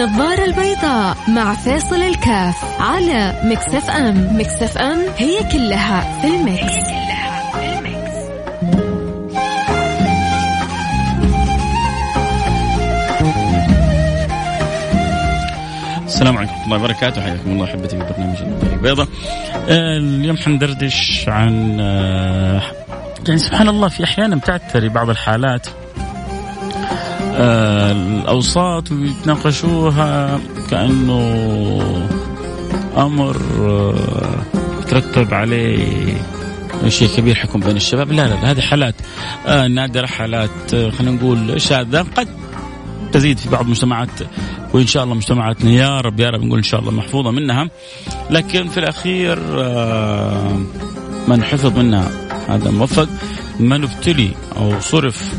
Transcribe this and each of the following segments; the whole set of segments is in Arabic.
النظارة البيضاء مع فاصل الكاف على مكسف أم. مكسف أم هي كلها في المكس, هي كلها في المكس. السلام عليكم ورحمة الله وبركاته. حياكم الله أحبتي في برنامج النظارة البيضاء. آه، اليوم حندردش عن آه، يعني سبحان الله في أحيانا بتعتري بعض الحالات. الأوساط ويتناقشوها كأنه أمر آه، ترتب عليه شيء كبير حكم بين الشباب. لا لا, لا هذه حالات آه نادرة حالات آه خلينا نقول شاذة قد تزيد في بعض المجتمعات وإن شاء الله مجتمعاتنا يا رب يا رب نقول إن شاء الله محفوظة منها. لكن في الأخير آه من حفظ منها هذا موفق من ابتلي أو صرف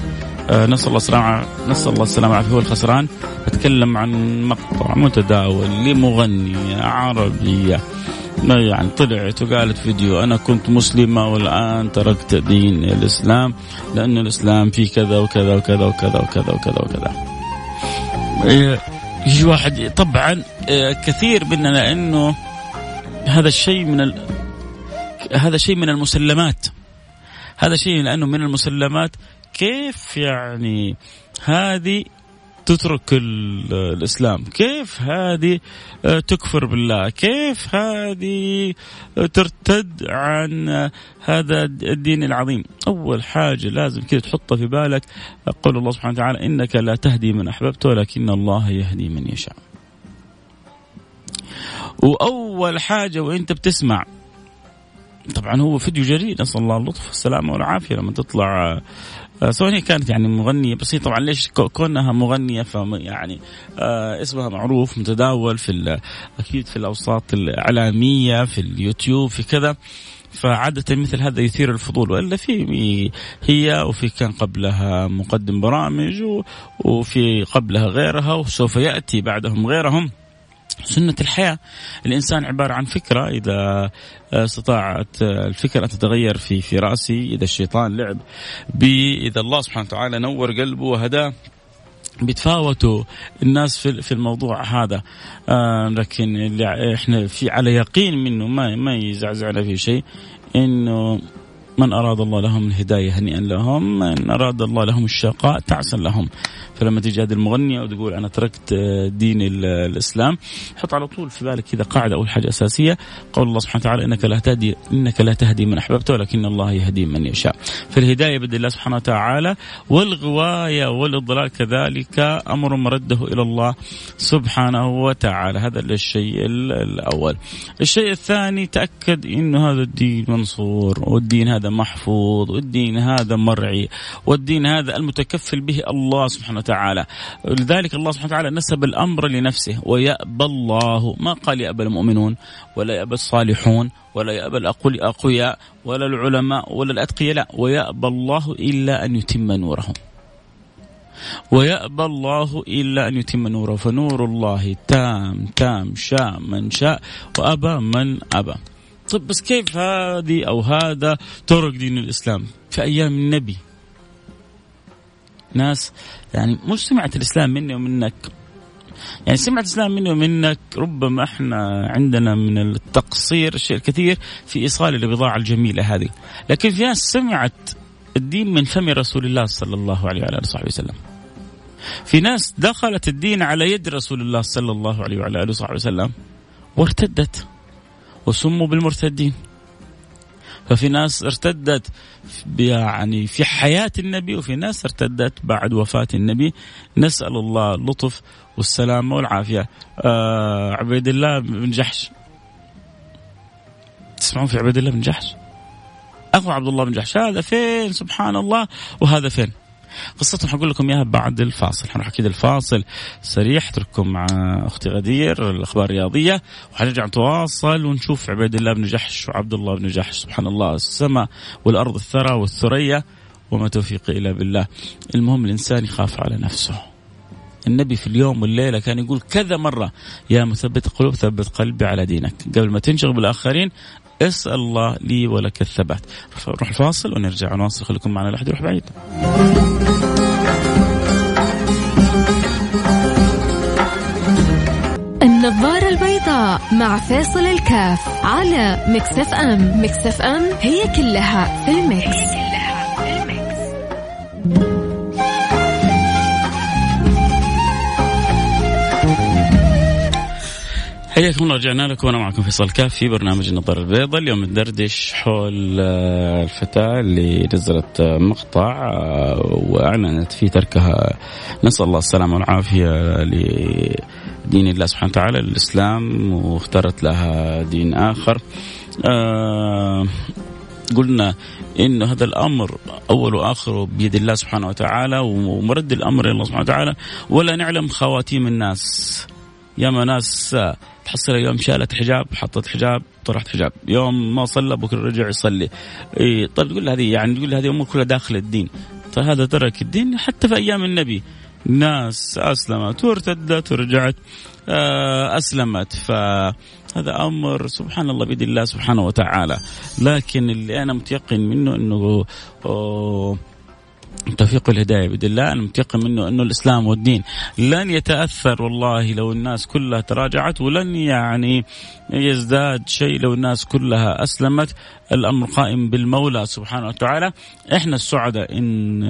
نسأل الله السلامة نسأل الله السلامة والعافيه هو الخسران. أتكلم عن مقطع متداول لمغنيه عربيه يعني طلعت وقالت فيديو أنا كنت مسلمة والآن تركت دين الإسلام لأن الإسلام فيه كذا وكذا وكذا وكذا وكذا وكذا وكذا. يجي واحد طبعا آه، كثير مننا إنه هذا الشيء من ال... هذا شيء من المسلمات. هذا شيء لأنه من المسلمات كيف يعني هذه تترك الإسلام؟ كيف هذه آه، تكفر بالله؟ كيف هذه ترتد عن هذا الدين العظيم؟ أول حاجة لازم كذا تحطها في بالك. قول الله سبحانه وتعالى إنك لا تهدي من أحببت ولكن الله يهدي من يشاء. وأول حاجة وإنت بتسمع طبعا هو فيديو جريء نسأل الله اللطف والسلامة والعافية لما تطلع آه، سواء هي كانت يعني مغنية بس هي طبعا ليش كونها مغنية ف يعني آه اسمها معروف متداول في أكيد في الأوساط الإعلامية في اليوتيوب في كذا. فعادة مثل هذا يثير الفضول وإلا في هي وفي كان قبلها مقدم برامج وفي قبلها غيرها وسوف يأتي بعدهم غيرهم. سنة الحياة. الإنسان عبارة عن فكرة إذا استطاعت الفكرة أن تتغير في في رأسي إذا الشيطان لعب بي إذا الله سبحانه وتعالى نور قلبه وهداه بيتفاوتوا الناس في في الموضوع هذا. آه لكن اللي إحنا في على يقين منه ما ما يزعزعنا في شيء إنه من أراد الله لهم الهداية هنيئا لهم من أراد الله لهم الشقاء تعسا لهم. فلما تيجي هذه المغنية وتقول أنا تركت آه، دين الإسلام حط على طول في بالك كذا قاعدة اول حاجة أساسية. قول الله سبحانه وتعالى إنك لا تهدي إنك لا تهدي من أحببت ولكن الله يهدي من يشاء. فالهداية بيد الله سبحانه وتعالى والغواية والإضلال كذلك أمر مرده إلى الله سبحانه وتعالى. هذا الشيء الأول. الشيء الثاني تأكد انه هذا الدين منصور والدين هذا محفوظ والدين هذا مرعي والدين هذا المتكفل به الله سبحانه وتعالى. وتعالى لذلك الله سبحانه وتعالى نسب الأمر لنفسه ويأبى الله. ما قال يأبى المؤمنون ولا يأبى الصالحون ولا يأبى الأقوياء ولا العلماء ولا الأتقياء. لا ويأبى الله إلا أن يتم نوره ويأبى الله إلا أن يتم نوره. فنور الله تام تام شاء من شاء وأبى من أبى. طيب بس كيف هذه أو هذا ترك دين الإسلام؟ في أيام النبي. ناس يعني مش سمعت الإسلام مني ومنك. يعني سمعت الإسلام مني ومنك ربما إحنا عندنا من التقصير الشيء الكثير في إيصال البضاعة الجميلة هذه. لكن في ناس سمعت الدين من فم رسول الله صلى الله عليه وعلى آله وصحبه وسلم. في ناس دخلت الدين على يد رسول الله صلى الله عليه وعلى آله وصحبه وسلم وارتدت. وسموا بالمرتدين. ففي ناس ارتدت يعني في حياة النبي وفي ناس ارتدت بعد وفاة النبي. نسأل الله اللطف والسلامة والعافية. آه عبيد الله بن جحش. تسمعون في عبيد الله بن جحش؟ أخو عبد الله بن جحش. هذا فين؟ سبحان الله. وهذا فين؟ قصتهم حقول لكم إياها بعد الفاصل. حنروح أكيد الفاصل سريع حترككم مع أختي غدير الأخبار الرياضية وحنرجع نتواصل ونشوف عبيد الله بن جحش وعبد الله بن جحش. سبحان الله السماء والأرض الثرى والثريا وما توفيقي إلا بالله. المهم الإنسان يخاف على نفسه. النبي في اليوم والليلة كان يقول كذا مرة يا مثبت القلوب ثبت قلبي على دينك. قبل ما تنشغل بالآخرين اسأل الله لي ولك الثبات. نروح الفاصل ونرجع نواصل خليكم معنا لا احد يروح بعيد. النظارة البيضاء مع فيصل الكاف على Mix FM. Mix FM هي كلها في ال mix, حياكم الله رجعنا لكم. وأنا معكم فيصل كاف في برنامج النظارة البيضاء. اليوم ندردش حول آه، الفتاة اللي نزلت آه، مقطع آه، وأعلنت في تركها. نسأل الله السلامة والعافية لدين الله سبحانه وتعالى الاسلام واختارت لها دين آخر. قلنا انه هذا الأمر أول واخره بيد الله سبحانه وتعالى ومرد الأمر إلى الله سبحانه وتعالى. ولا نعلم خواتيم الناس. ياما ناس تحصل يوم شالت حجاب حطت حجاب طرحت حجاب. يوم ما صلى بكره رجع يصلي. إيه طيب تقول هذه يعني تقول هذه أمور كلها داخل الدين. طيب هذا ترك الدين حتى في أيام النبي. ناس أسلمت وارتدت ورجعت آه، أسلمت. فهذا أمر سبحان الله بيد الله سبحانه وتعالى. لكن اللي أنا متيقن منه إنه توفيق الهداية بإذن الله. أنا متيقن منه أنه الإسلام والدين لن يتأثر والله لو الناس كلها تراجعت ولن يعني يزداد شيء لو الناس كلها أسلمت. الأمر قائم بالمولى سبحانه وتعالى. إحنا السعداء إن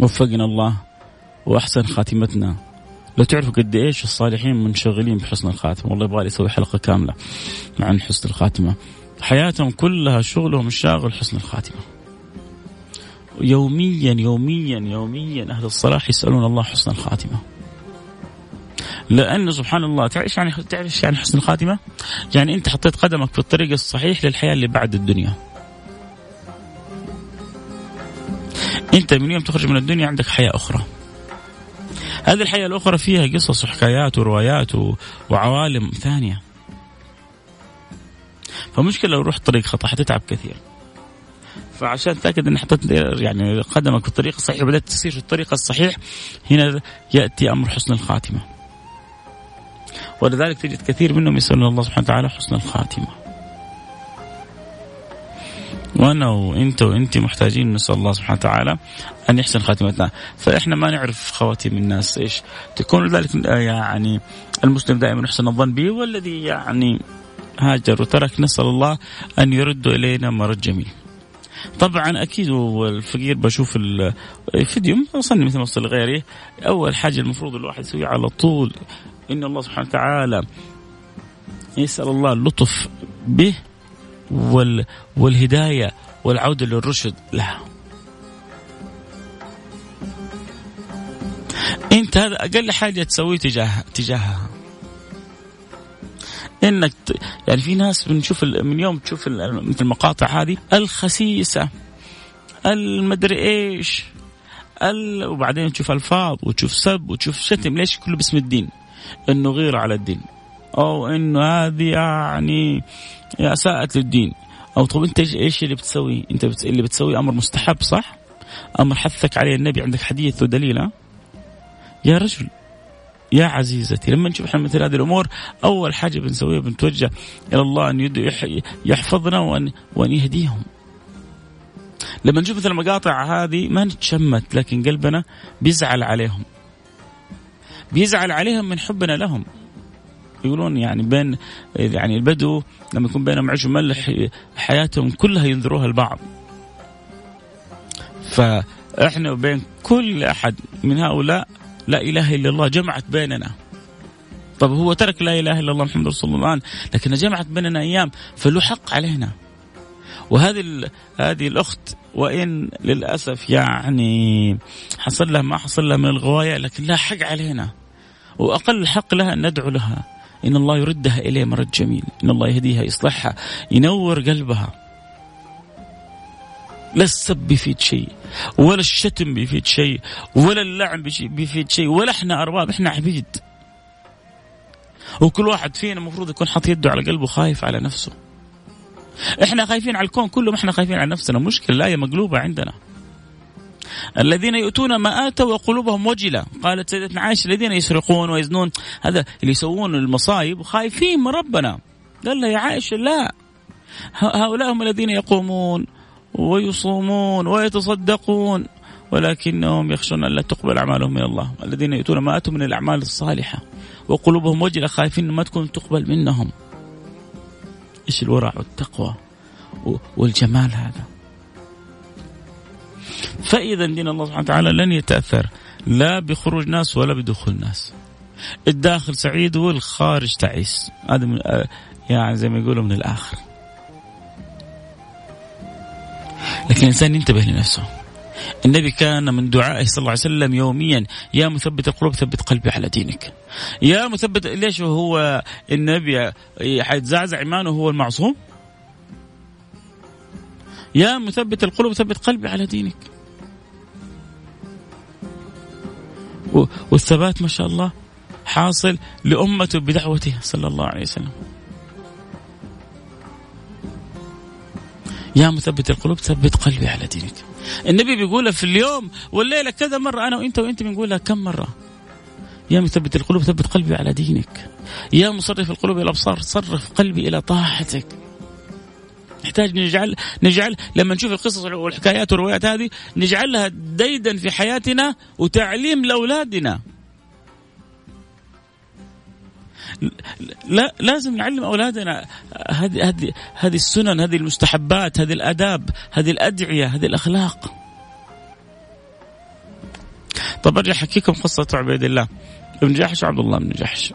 وفقنا الله وأحسن خاتمتنا. لو تعرفوا قد إيش الصالحين منشغلين بحسن الخاتمه والله يبغى أسوي حلقة كاملة عن حسن الخاتمة. حياتهم كلها شغلهم الشاغل حسن الخاتمة. يوميا يوميا يوميا أهل الصلاح يسألون الله حسن الخاتمة. لأنه سبحان الله تعرف إيش يعني تعرف يعني حسن الخاتمة؟ يعني أنت حطيت قدمك في الطريق الصحيح للحياة اللي بعد الدنيا. أنت من يوم تخرج من الدنيا عندك حياة أخرى. هذه الحياة الأخرى فيها قصص وحكايات وروايات وعوالم ثانية. فمشكلة لو رحت طريق خطأ حتتعب كثير. فعشان تتاكد أن حطيت يعني قدمك في الطريق الصحيح وبدأت تسير في الطريق الصحيح هنا يأتي أمر حسن الخاتمة. ولذلك تجد كثير منهم يسألون الله سبحانه وتعالى حسن الخاتمة. وأنا وإنت وإنت محتاجين نسأل الله سبحانه وتعالى أن يحسن خاتمتنا، فإحنا ما نعرف خواتيم الناس إيش تكون لذلك يعني المسلم دائما يحسن الظن به والذي يعني هاجر وترك نسأل الله أن يرد إلينا مرد جميل. طبعا أكيد والفقير بشوف الفيديو وصلني مثل ما وصل غيري أول حاجة المفروض الواحد يسويها على طول إن الله سبحانه وتعالى يسأل الله اللطف به وال والهداية والعودة للرشد له. أنت هذا أقل حاجة تسويه تجاه تجاهها. إنك يعني في ناس بنشوف من يوم تشوف مثل المقاطع هذه الخسيسة المدري إيش ال... وبعدين تشوف ألفاظ وتشوف سب وتشوف شتم ليش كله باسم الدين؟ إنه غير على الدين. أو إنه هذه يعني اساءت للدين. أو طب أنت إيش اللي بتسوي؟ أنت بت... اللي بتسوي أمر مستحب صح؟ أمر حثك عليه النبي عندك حديث ودليل يا رجل. يا عزيزتي لما نشوف إحنا مثل هذه الأمور أول حاجة بنسويها بنتوجه إلى الله أن يحفظنا وان وأن يهديهم. لما نشوف مثل المقاطع هذه ما نتشمت لكن قلبنا بيزعل عليهم. بيزعل عليهم من حبنا لهم. يقولون يعني بين يعني البدو لما يكون بينهم عيش وملح حياتهم كلها ينذروها البعض. فإحنا وبين كل أحد من هؤلاء لا إله إلا الله جمعت بيننا. طب هو ترك لا إله إلا الله محمد رسول الله الآن لكن جمعت بيننا أيام فله حق علينا. وهذه هذه الأخت وإن للأسف يعني حصل لها ما حصل لها من الغواية لكن لها حق علينا. وأقل حق لها أن ندعو لها. إن الله يردها إليه مرد جميل إن الله يهديها يصلحها ينور قلبها. لا السب بيفيد شيء ولا الشتم بيفيد شيء ولا اللعن بيفيد شيء ولا إحنا ارباب إحنا عبيد. وكل واحد فينا المفروض يكون حاط يده على قلبه خايف على نفسه. إحنا خايفين على الكون كله ما إحنا خايفين على نفسنا. مشكلة الآية مقلوبة عندنا. الذين يؤتون ما آتوا وقلوبهم وجلة. قالت سيدتنا عائشة الذين يسرقون ويزنون. هذا اللي يسوون المصايب خايفين من ربنا. قال لها يا عائشة لا. هؤلاء هم الذين يقومون. ويصومون ويتصدقون ولكنهم يخشون أن لا تقبل أعمالهم من الله. الذين يؤتون ما أتوا من الأعمال الصالحة وقلوبهم وجلة خايفين ما تكون تقبل منهم. إيش الورع والتقوى والجمال هذا؟ فإذا دين الله سبحانه وتعالى لن يتأثر. لا بخروج ناس ولا بدخول ناس. الداخل سعيد والخارج تعيس. هذا من يعني زي ما يقولوا من الآخر. لكن الإنسان ينتبه لنفسه. النبي كان من دعائه صلى الله عليه وسلم يوميا يا مثبت القلوب ثبت قلبي على دينك. يا مثبت ليش هو النبي حيتزعزع إيمانه هو المعصوم؟ يا مثبت القلوب ثبت قلبي على دينك. والثبات ما شاء الله حاصل لأمته بدعوته صلى الله عليه وسلم. يا مثبت القلوب ثبت قلبي على دينك. النبي بيقولها في اليوم والليلة كذا مرة أنا وأنت وأنت بنقولها كم مرة؟ يا مثبت القلوب ثبت قلبي على دينك. يا مصرف القلوب إلى الأبصار صرف قلبي إلى طاعتك. نحتاج نجعل نجعل لما نشوف القصص والحكايات والروايات هذه نجعلها ديدا في حياتنا وتعليم لأولادنا. لا لازم نعلم أولادنا هذه هذه هذه السنن، هذه المستحبات، هذه الآداب، هذه الأدعية، هذه الأخلاق. طب أرجع أحكيكم قصة عبيد الله بن جحش وعبد الله بن جحش.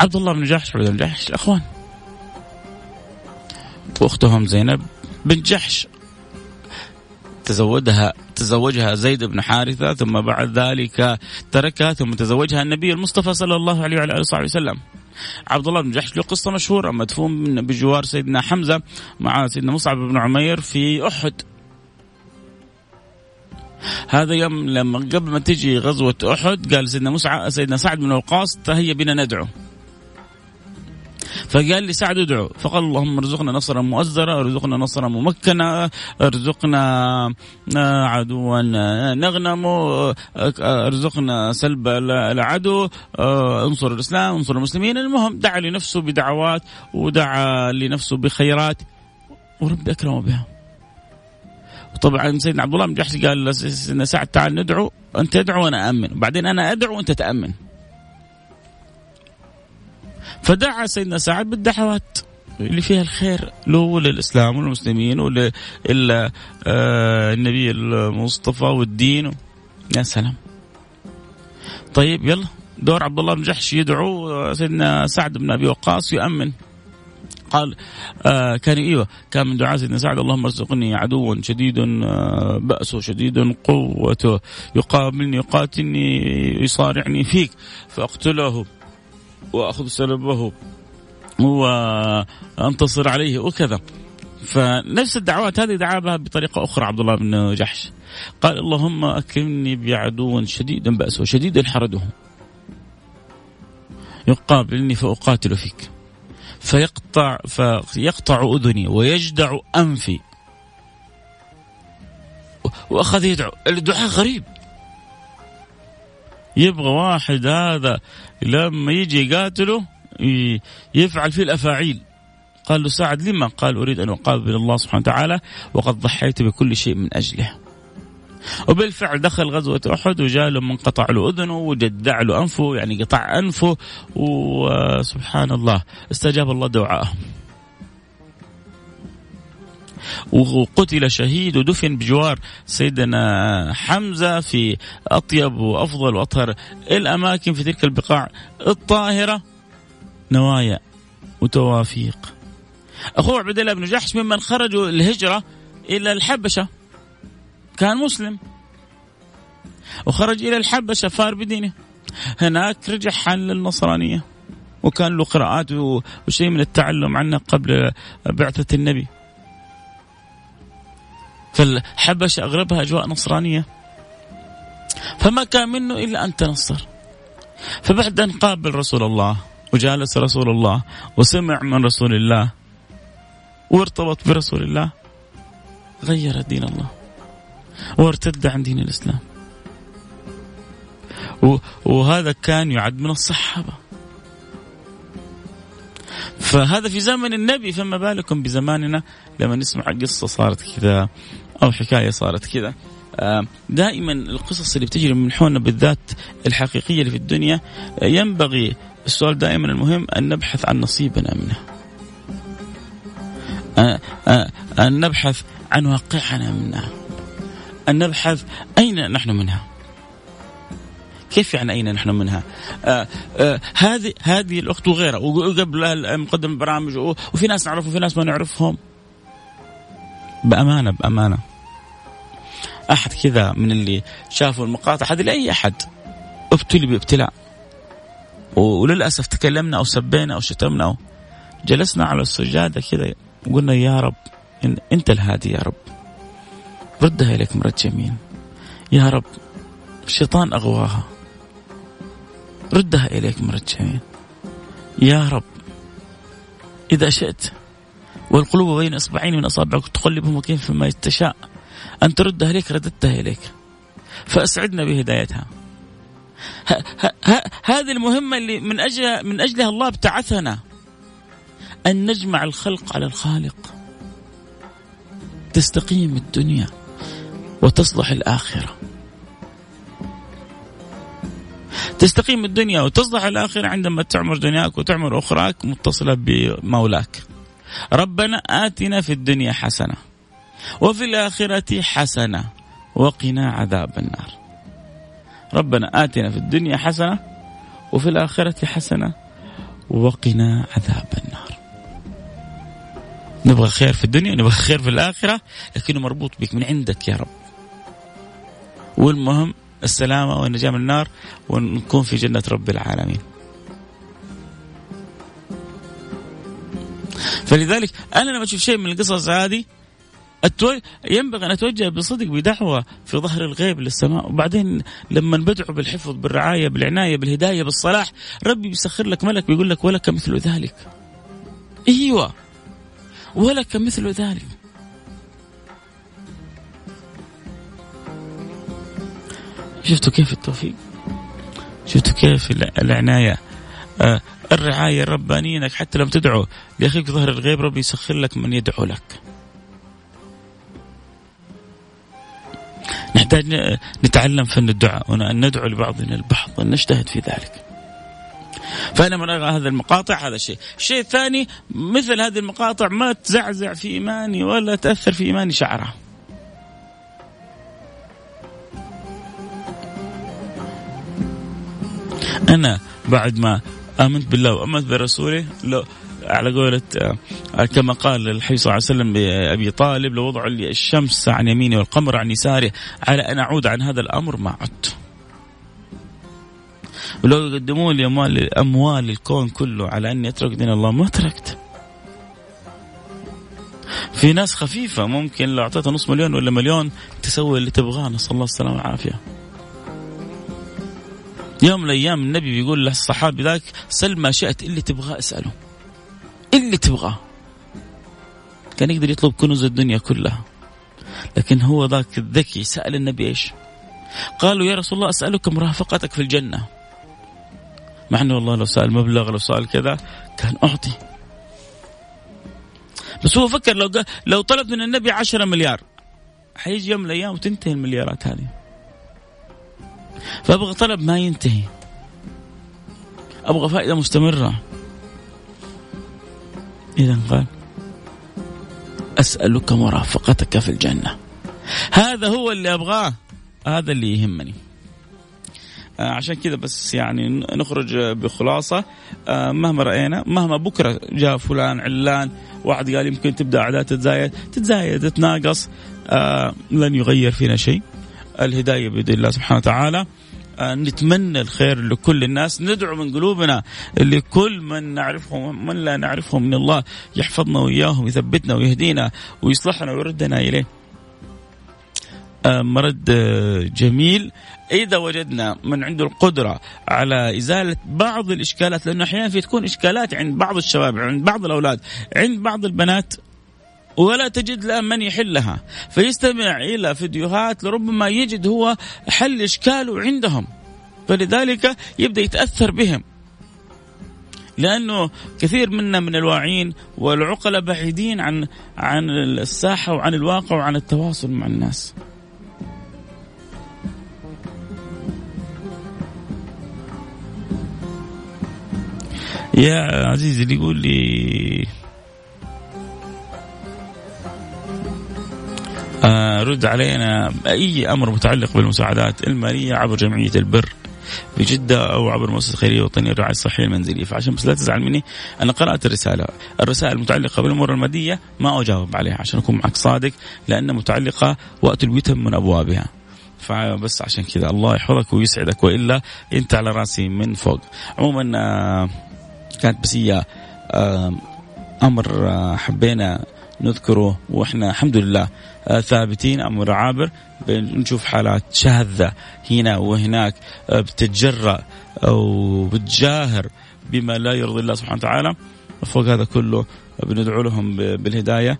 عبد الله بن جحش وعبد الله بن جحش إخوان. وأختهم زينب بنت جحش تزوجها تزوجها زيد بن حارثة ثم بعد ذلك تركها ثم تزوجها النبي المصطفى صلى الله عليه وعلى آله وصحبه وسلم. عبد الله بن جحش له قصة مشهورة مدفون بجوار سيدنا حمزة مع سيدنا مصعب بن عمير في أحد. هذا يوم لما قبل ما تجي غزوة أحد قال سيدنا مصعب سيدنا سعد بن وقاص تهيأ بنا ندعو. فقال لي سعد ادعو. فقال اللهم ارزقنا نصرا مؤزرا ارزقنا نصرا ممكنا ارزقنا آه، عدوا نغنم ارزقنا سلب العدو آه، انصر الإسلام انصر المسلمين. المهم دعا لنفسه بدعوات ودعا لنفسه بخيرات. وربي أكرمه بها. طبعا سيدنا عبد الله بن جحش قال لسيدنا سعد تعال ندعو أنت تدعو وأنا امن وبعدين أنا أدعو وأنت تأمن. فدعا سيدنا سعد بالدعوات اللي فيها الخير له وللاسلام والمسلمين آه، المصطفى والدين. يا سلام. طيب يلا. دور عبد الله بن جحش يدعو سيدنا سعد بن أبي وقاص يؤمن. قال آه كان إيوه كان من دعاء سيدنا سعد اللهم ارزقني عدوا شديد آه بأسه شديد قوته يقابلني يقاتلني يصارعني فيك فاقتله. وأخذ سلبه وأنتصر عليه وكذا. فنفس الدعوات هذه دعا بها بطريقة أخرى عبد الله بن جحش. قال اللهم أكرمني بعدو شديد باسه شديد حرده يقابلني فأقاتل فيك. فيقطع فيقطع أذني ويجدع أنفي. وأخذ يدعو. الدعاء غريب. يبغى واحد هذا لما يجي يقاتله يفعل فيه الأفاعيل. قال له سعد لما؟ قال أريد أن أقابل الله سبحانه وتعالى وقد ضحيت بكل شيء من أجله. وبالفعل دخل غزوة أحد وجاء له من قطع له أذنه وجدع له أنفه يعني قطع أنفه وسبحان الله استجاب الله دعاءه. وقتل شهيد ودفن بجوار سيدنا حمزة في أطيب وأفضل وأطهر الأماكن في تلك البقاع الطاهرة نوايا وتوافيق. أخوه عبد الله بن جحش ممن خرجوا الهجرة إلى الحبشة كان مسلم. وخرج إلى الحبشة فار بدينه. هناك رجع حل للنصرانية وكان له قراءات وشيء من التعلم عنه قبل بعثة النبي. فالحبشة أغلبها أجواء نصرانية. فما كان منه إلا أن تنصر. فبعد أن قابل رسول الله وجالس رسول الله وسمع من رسول الله وارتبط برسول الله غير دين الله وارتد عن دين الإسلام. وهذا كان يعد من الصحابة. فهذا في زمن النبي فما بالكم بزماننا لما نسمع قصة صارت كذا أو حكاية صارت كذا آه، دائما القصص اللي بتجري من حولنا بالذات الحقيقية اللي في الدنيا آه، ينبغي السؤال دائما المهم أن نبحث عن نصيبنا منها. أن نبحث عن واقعنا منها. أن نبحث أين نحن منها. كيف يعني أين نحن منها؟ آه آه هذه هذه الأخت وغيرها وقبل مقدم البرامج وفي ناس نعرفهم وفي ناس ما نعرفهم بأمانة بأمانة. أحد كذا من اللي شافوا المقاطع هذه لأي أحد. ابتلي بابتلاء. وللأسف تكلمنا أو سبينا أو شتمنا أو جلسنا على السجادة كذا وقلنا يا رب إن أنت الهادي يا رب. ردها إليك مرد جميل يا رب الشيطان أغواها. ردها إليك مرد جميل يا رب إذا شئت والقلوب بين إصبعين من أصابعك تقلبهم كيف ما تشاء. أن تردها اليك رددتها اليك فأسعدنا بهدايتها. هذه المهمة اللي من أجل من أجلها الله ابتعثنا. أن نجمع الخلق على الخالق. تستقيم الدنيا وتصلح الآخرة. تستقيم الدنيا وتصلح الآخرة عندما تعمر دنياك وتعمر أخراك متصلة بمولاك. ربنا آتنا في الدنيا حسنة وفي الآخرة حسنة وقنا عذاب النار. ربنا آتنا في الدنيا حسنة وفي الآخرة حسنة وقنا عذاب النار. نبغى خير في الدنيا نبغى خير في الآخرة لكنه مربوط بك من عندك يا رب. والمهم السلامة والنجاة من النار ونكون في جنة رب العالمين. فلذلك أنا لما أشوف شيء من القصص هذه ينبغي أن أتوجه بصدق بدعوة في ظهر الغيب للسماء. وبعدين لما بدعو بالحفظ بالرعاية بالعناية بالهداية بالصلاح ربي بيسخر لك ملك بيقول لك ولك مثل ذلك. أيوه. ولك مثل ذلك. شفتوا كيف التوفيق؟ شفتوا كيف العناية؟ آه الرعاية الربانية إنك حتى لما تدعو. لاخيك ظهر الغيب ربي يسخر لك من يدعو لك. نحتاج نتعلم فن الدعاء وأن ندعو لبعضنا البعض نجتهد في ذلك. فأنا من أرى هذه المقاطع هذا الشيء الشيء الثاني مثل هذه المقاطع ما تزعزع في إيماني ولا تأثر في إيماني شعرها. أنا بعد ما آمنت بالله وآمنت برسوله. لو على قولة آه، كما قال الحي صلى الله عليه وسلم بأبي طالب لو وضعوا لي الشمس عن يميني والقمر عن يساري على أن أعود عن هذا الأمر ما عدت. ولو يقدموا لي أموال, أموال الكون كله على أني أترك دين الله ما تركت. في ناس خفيفة ممكن لو أعطيتها نص مليون ولا مليون تسوي اللي تبغاه نسأل الله السلامة والعافية. يوم من الأيام النبي بيقول للصحابي ذاك سل ما شئت اللي تبغاه اسأله. اللي تبغاه كان يقدر يطلب كنوز الدنيا كلها. لكن هو ذاك الذكي سأل النبي إيش؟ قالوا يا رسول الله أسألك مرافقتك في الجنة. مع أنه والله لو سأل مبلغ لو سأل كذا كان أعطي. بس هو فكر لو لو طلب من النبي عشرة مليار. حيجي يوم من الأيام وتنتهي المليارات هذه. فأبغى طلب ما ينتهي. أبغى فائدة مستمرة. إذا قال أسألك مرافقتك في الجنة. هذا هو اللي أبغاه هذا اللي يهمني. آه عشان كذا بس يعني نخرج بخلاصة. آه مهما رأينا مهما بكرة جاء فلان علان واحد قال يمكن تبدأ أعداد تتزايد تتزايد تتناقص. آه لن يغير فينا شيء. الهداية بيد الله سبحانه وتعالى. آه، نتمنى الخير لكل الناس. ندعو من قلوبنا لكل من نعرفهم من لا نعرفهم من الله. يحفظنا وإياهم يثبتنا ويهدينا ويصلحنا ويردنا إليه. آه، مرد آه، جميل. إذا وجدنا من عنده القدرة على إزالة بعض الإشكالات لأنه أحيانا في تكون إشكالات عند بعض الشباب عند بعض الأولاد عند بعض البنات ولا تجد الآن من يحلها. فيستمع إلى فيديوهات لربما يجد هو حل إشكاله عندهم. فلذلك يبدأ يتأثر بهم. لأنه كثير منا من الواعين والعقلاء بعيدين عن عن الساحة وعن الواقع وعن التواصل مع الناس. يا عزيزي اللي يقول لي رد علينا أي أمر متعلق بالمساعدات المالية عبر جمعية البر بجدة أو عبر مؤسسة خيرية وطنية الرعاية الصحية المنزلية فعشان بس لا تزعل مني أنا قرأت الرسالة. الرسائل المتعلقة بالأمور المادية ما أجاوب عليها عشان أكون معك صادق لأنها متعلقة وقت الوتم من أبوابها. فبس عشان كذا الله يحفظك ويسعدك وإلا أنت على رأسي من فوق. عموما آه، كانت بس هي آه، آه، حبينا نذكره وإحنا الحمد لله ثابتين أمر عابر بنشوف حالات شاذة هنا وهناك بتتجرأ أو بتجاهر بما لا يرضي الله سبحانه وتعالى. فوق هذا كله بندعو لهم بالهداية.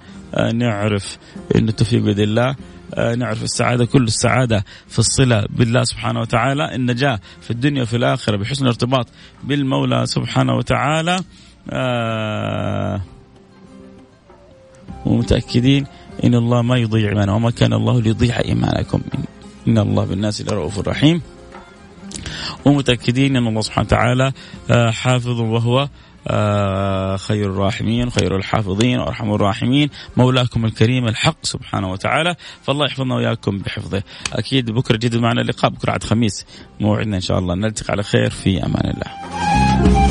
نعرف إن التوفيق بيد الله. آه، نعرف السعادة كل السعادة في الصلة بالله سبحانه وتعالى. النجاة في الدنيا وفي الآخرة بحسن الارتباط بالمولى سبحانه وتعالى. آه ومتأكدين إن الله ما يضيع إيمانه وما كان الله ليضيع إيمانكم. إن الله بالناس لرؤوف رحيم. ومتأكدين أن الله سبحانه وتعالى آه، حافظ وهو آه خير الراحمين خير الحافظين وارحم الراحمين مولاكم الكريم الحق سبحانه وتعالى. فالله يحفظنا وإياكم بحفظه. أكيد بكرة جديد معنا اللقاء بكرة عاد خميس موعدنا إن شاء الله. نلتقي على خير في أمان الله.